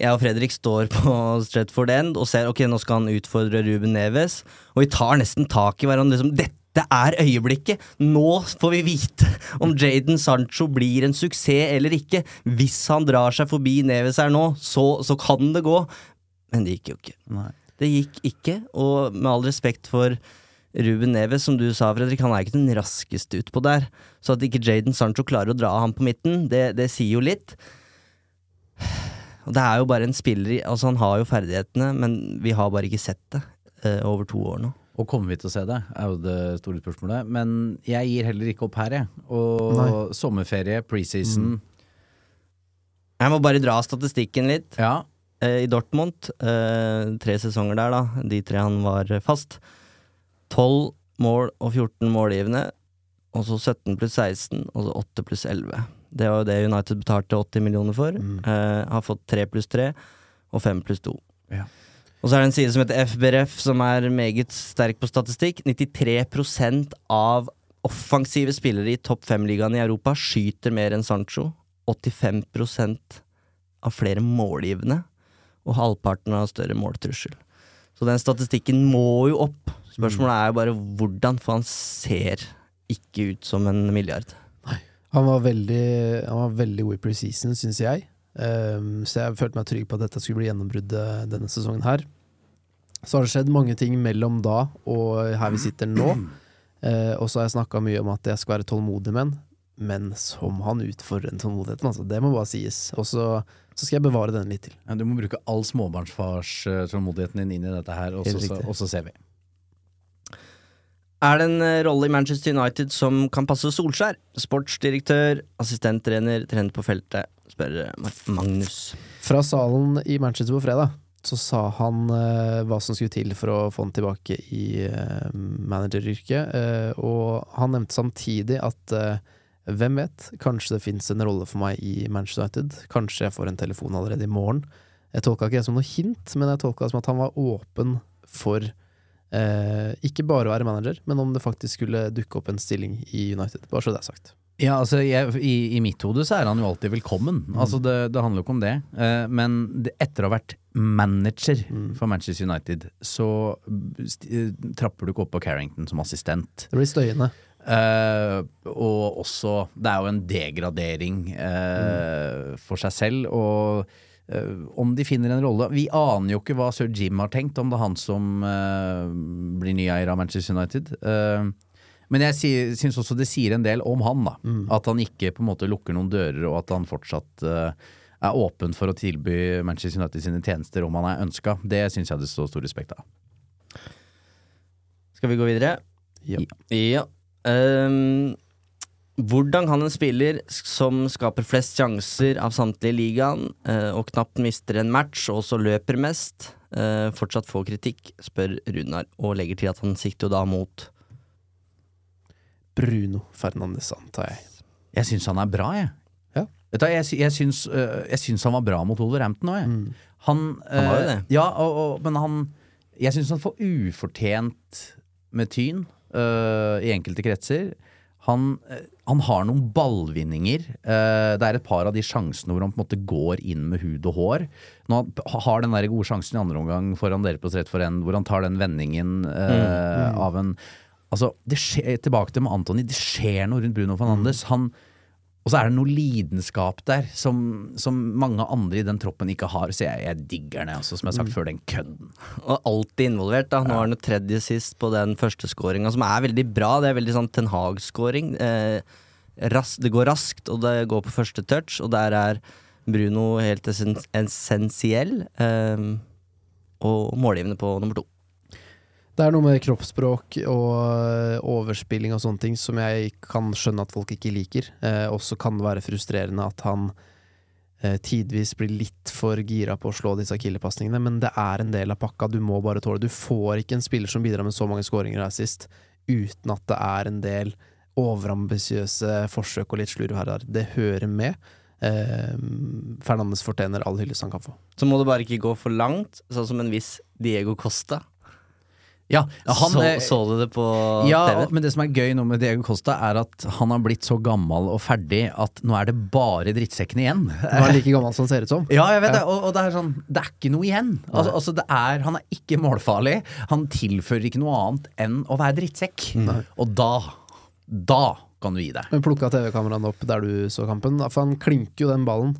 D: Jeg og Fredrik står på Stretford End og ser ok, nå skal han utfordre Ruben Neves. Og vi tar nesten tak i hverandre. Liksom, Dette er øyeblikket! Nå får vi vite om Jaden Sancho blir en suksess eller ikke. Hvis han drar seg forbi Neves her nå, så, så kan det gå. Men det gikk jo ikke.
C: Nei.
D: Det gikk ikke, og med all respekt for Ruben Neves, som du sa, Fredrik, han er ikke den raskeste utpå der. Så at ikke Jaden Sancho klarer å dra ham på midten, det, det sier jo litt. Og det er jo bare en spiller i- Altså, han har jo ferdighetene, men vi har bare ikke sett det eh, over to år nå.
C: Og kommer vi til å se det, er jo det store spørsmålet. Men jeg gir heller ikke opp her, jeg. Og
E: Nei.
C: sommerferie, preseason
D: Jeg må bare dra statistikken litt.
C: Ja.
D: Eh, I Dortmund, eh, tre sesonger der, da, de tre han var fast. 12 mål og 14 målgivende, og så 17 pluss 16, og så 8 pluss 11. Det var jo det United betalte 80 millioner for. Eh, har fått 3 pluss 3 og 5 pluss 2.
C: Ja.
D: Og så er det en side som heter FBRF, som er meget sterk på statistikk. 93% av offensive spillere i topp fem-ligaen i Europa skyter mer enn Sancho. 85% av flere målgivende, og halvparten av større måltrussel. Så den statistikken må jo opp. Spørsmålet er jo bare hvordan, for han ser ikke ut som en milliard.
E: Han var veldig, han var veldig god i preseason, syns jeg. Um, så jeg følte meg trygg på at dette skulle bli gjennombruddet denne sesongen her. Så har det skjedd mange ting mellom da og her vi sitter nå. Uh, og så har jeg snakka mye om at jeg skal være tålmodig med han, men som han utfordrer den tålmodigheten, altså. Det må bare sies. Og så, så skal jeg bevare den litt til.
C: Ja, du må bruke all småbarnsfars-tålmodigheten din inn i dette her, og så, og så ser vi.
D: Er det en eh, rolle i Manchester United som kan passe Solskjær? Sportsdirektør, assistenttrener, trener på feltet, spør eh, Magnus.
E: Fra salen i Manchester på fredag så sa han eh, hva som skulle til for å få han tilbake i eh, manageryrket, eh, og han nevnte samtidig at eh, hvem vet, kanskje det fins en rolle for meg i Manchester United, kanskje jeg får en telefon allerede i morgen. Jeg tolka ikke det som noe hint, men jeg tolka det som at han var åpen for eh, ikke bare å være manager, men om det faktisk skulle dukke opp en stilling i United, bare så det er sagt.
C: Ja, altså jeg, i, I mitt hode så er han jo alltid velkommen. Altså det, det handler jo ikke om det. Eh, men det, etter å ha vært manager for Manchester United, så eh, trapper du ikke opp på Carrington som assistent.
E: Det blir støyende.
C: Eh, og også Det er jo en degradering eh, for seg selv. Og uh, om de finner en rolle Vi aner jo ikke hva sir Jim har tenkt, om det er han som blir ny eier av Manchester United. Men jeg syns også det sier en del om han, da. At han ikke på en måte lukker noen dører, og at han fortsatt er åpen for å tilby Manchester United sine tjenester om han er ønska. Det syns jeg det står stor respekt av.
D: Skal vi gå videre?
E: Ja.
D: Ja. Ehm, hvordan kan en spiller som skaper flest sjanser av samtlige i ligaen, uh, og knapt mister en match, og også løper mest, uh, fortsatt få kritikk, spør Runar, og legger til at han sikter jo da mot
E: Bruno Fernandes, antar jeg.
C: Jeg syns han er bra, jeg.
E: Ja.
C: Vet du, jeg, jeg, syns, uh, jeg syns han var bra mot Wolverhampton òg, jeg.
E: Mm.
C: Han,
D: Han var jo det.
C: Ja, og, og, men han Jeg syns han får ufortjent med tyn øh, i enkelte kretser. Han, øh, han har noen ballvinninger. Øh, det er et par av de sjansene hvor han på en måte går inn med hud og hår. Når han har den der gode sjansen i andre omgang foran dere på strett for en, hvor han tar den vendingen øh, av en Altså, det skjer, tilbake til med Antony, det skjer noe rundt Bruno Fernandes. Han, og så er det noe lidenskap der som, som mange andre i den troppen ikke har. Så jeg, jeg digger den, altså, som jeg har sagt før, den kødden.
D: Og alltid involvert, da. Nå er han jo tredje sist på den første scoringa, som er veldig bra. Det er veldig sånn Ten Hag-scoring. Eh, det går raskt, og det går på første touch, og der er Bruno helt essensiell. Eh, og målgivende på nummer to.
E: Det er noe med kroppsspråk og øh, overspilling og sånne ting som jeg kan skjønne at folk ikke liker. Eh, også kan det være frustrerende at han eh, tidvis blir litt for gira på å slå disse killerpasningene, men det er en del av pakka. Du må bare tåle. Du får ikke en spiller som bidrar med så mange skåringer her sist, uten at det er en del overambisiøse forsøk og litt slurv her og der. Det hører med. Eh, Fernandes fortjener all hyllest han kan få.
D: Så må det bare ikke gå for langt, sånn som en viss Diego Costa.
C: Ja, han,
D: så,
C: eh,
D: så du det på
C: ja,
D: TV?
C: men det som er gøy nå med Diego Costa, er at han har blitt så gammel og ferdig at nå er det bare drittsekkene igjen.
E: Han er like gammel som han ser ut som.
C: Ja, jeg vet det, og, og det er sånn Det er ikke noe igjen. Altså, altså det er, han er ikke målfarlig. Han tilfører ikke noe annet enn å være drittsekk. Og da, da kan du gi deg.
E: Men plukka TV-kameraene opp der du så kampen? For han klinker jo den ballen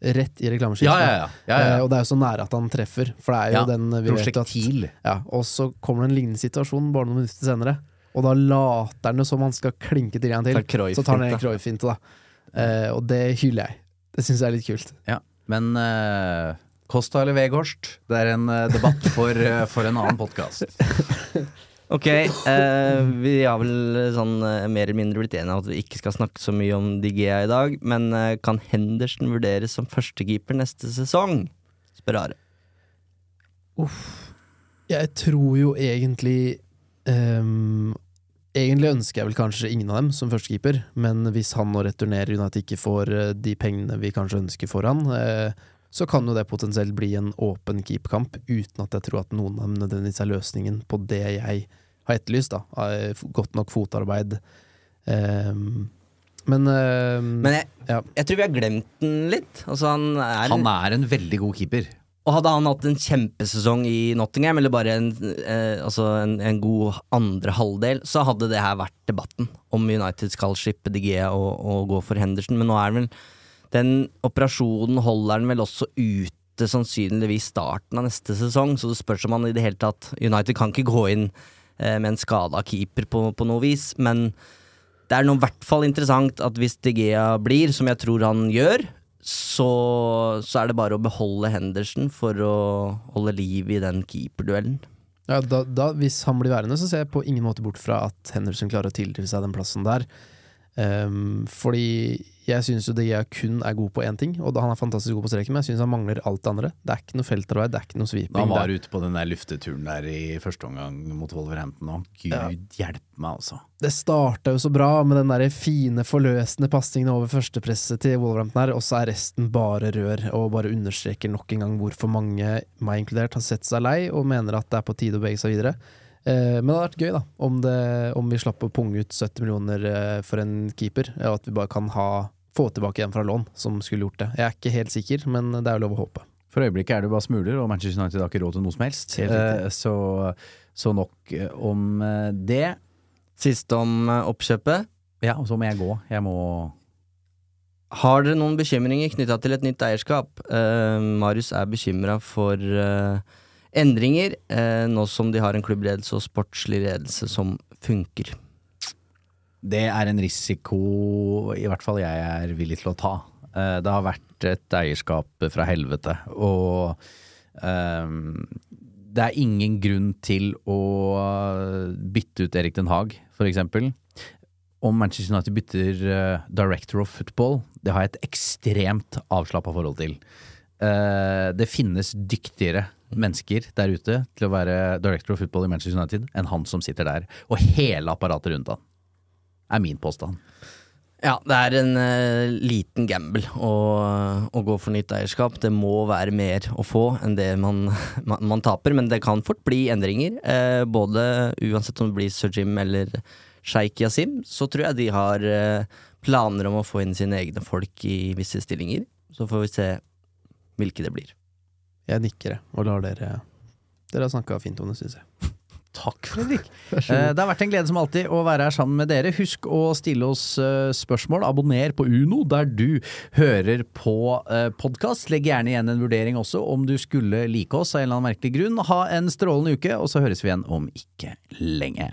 E: rett i reklameskiltet.
C: Ja, ja, ja. ja, ja.
E: Eh, og det er jo så nære at han treffer, for det er jo den vi vet at ja, Og så kommer det en lignende situasjon bare noen minutter senere, og da later han som han skal klinke til en til. Så tar han en Cruyff-finte, da. Eh, og det hyller jeg. Det syns jeg er litt kult.
C: Ja. Men uh, Kosta eller Vegårst, det er en eh, debatt for, eh, for en annen podkast.
D: Ok, eh, vi har vel sånn eh, mer eller mindre blitt enige om at vi ikke skal snakke så mye om Digea i dag, men eh, kan Henderson vurderes som førstekeeper neste sesong? Spør Are.
E: Jeg tror jo egentlig um, Egentlig ønsker jeg vel kanskje ingen av dem som førstekeeper, men hvis han nå returnerer United ikke får eh, de pengene vi kanskje ønsker for han, eh, så kan jo det potensielt bli en åpen keepkamp, uten at jeg tror at noen av dem nødvendigvis er løsningen på det jeg har etterlyst. da, Godt nok fotarbeid. Um, men uh,
D: Men jeg,
E: ja.
D: jeg tror vi har glemt den litt. Altså, han er,
C: Han er en veldig god keeper.
D: Og hadde han hatt en kjempesesong i Nottingham, eller bare en, eh, altså en, en god andre halvdel, så hadde det her vært debatten. Om United skal slippe DG og, og gå for Henderson. Men nå er det vel den operasjonen holder han vel også ute sannsynligvis starten av neste sesong, så det spørs om han i det hele tatt United kan ikke gå inn eh, med en skada keeper på, på noe vis, men det er nå i hvert fall interessant at hvis De Gea blir, som jeg tror han gjør, så, så er det bare å beholde Henderson for å holde liv i den keeperduellen.
E: Ja, da, da, hvis han blir værende, så ser jeg på ingen måte bort fra at Henderson klarer å tiltrekke seg den plassen der. Um, fordi jeg syns jo De Gea kun er god på én ting, og han er fantastisk god på streken, men jeg syns han mangler alt det andre. Det er ikke noe feltarbeid, det er ikke noe sweeping.
C: Han var ute på den der lufteturen der i første omgang mot Wolverhampton òg. Gud ja. hjelpe meg, altså.
E: Det starta jo så bra med den der fine, forløsende pasningen over førstepresset til Wolverhampton her, og så er resten bare rør, og bare understreker nok en gang hvorfor mange, meg inkludert, har sett seg lei og mener at det er på tide å bevege seg videre. Eh, men det hadde vært gøy da om, det, om vi slapp å punge ut 70 millioner eh, for en keeper, og at vi bare kan ha, få tilbake en fra lån som skulle gjort det. Jeg er ikke helt sikker, men det er jo lov å håpe.
C: For øyeblikket er det bare smuler, og Manchester United har ikke råd til noe som helst. Eh, så, så, nok om det.
D: Siste om oppkjøpet.
C: Ja, og så må jeg gå. Jeg må
D: Har dere noen bekymringer knytta til et nytt eierskap? Uh, Marius er bekymra for uh, endringer, eh, nå som de har en klubbledelse og sportslig ledelse som funker.
C: Det er en risiko i hvert fall jeg er villig til å ta. Eh, det har vært et eierskap fra helvete, og eh, det er ingen grunn til å bytte ut Erik Den Haag, eksempel. Om Manchester United bytter uh, director of football, det har jeg et ekstremt avslappa forhold til. Uh, det finnes dyktigere mennesker der ute til å være director of football i Manchester United enn han som sitter der, og hele apparatet rundt han. Er min påstand.
D: Ja, det er en uh, liten gamble å, å, gå for nytt eierskap. Det må være mer å få enn det man, man, man taper, men det kan fort bli endringer. Uh, både uansett om det blir Sir Jim eller Sheikh Yasim, så tror jeg de har uh, planer om å få inn sine egne folk i visse stillinger. Så får vi se hvilke det blir.
E: Jeg nikker, og lar dere Dere har snakka fint om det, syns jeg.
C: Takk, Fredrik. Eh, det har vært en glede som alltid å være her sammen med dere. Husk å stille oss eh, spørsmål. Abonner på Uno der du hører på eh, podkast. Legg gjerne igjen en vurdering også om du skulle like oss av en eller annen merkelig grunn. Ha en strålende uke, og så høres vi igjen om ikke lenge.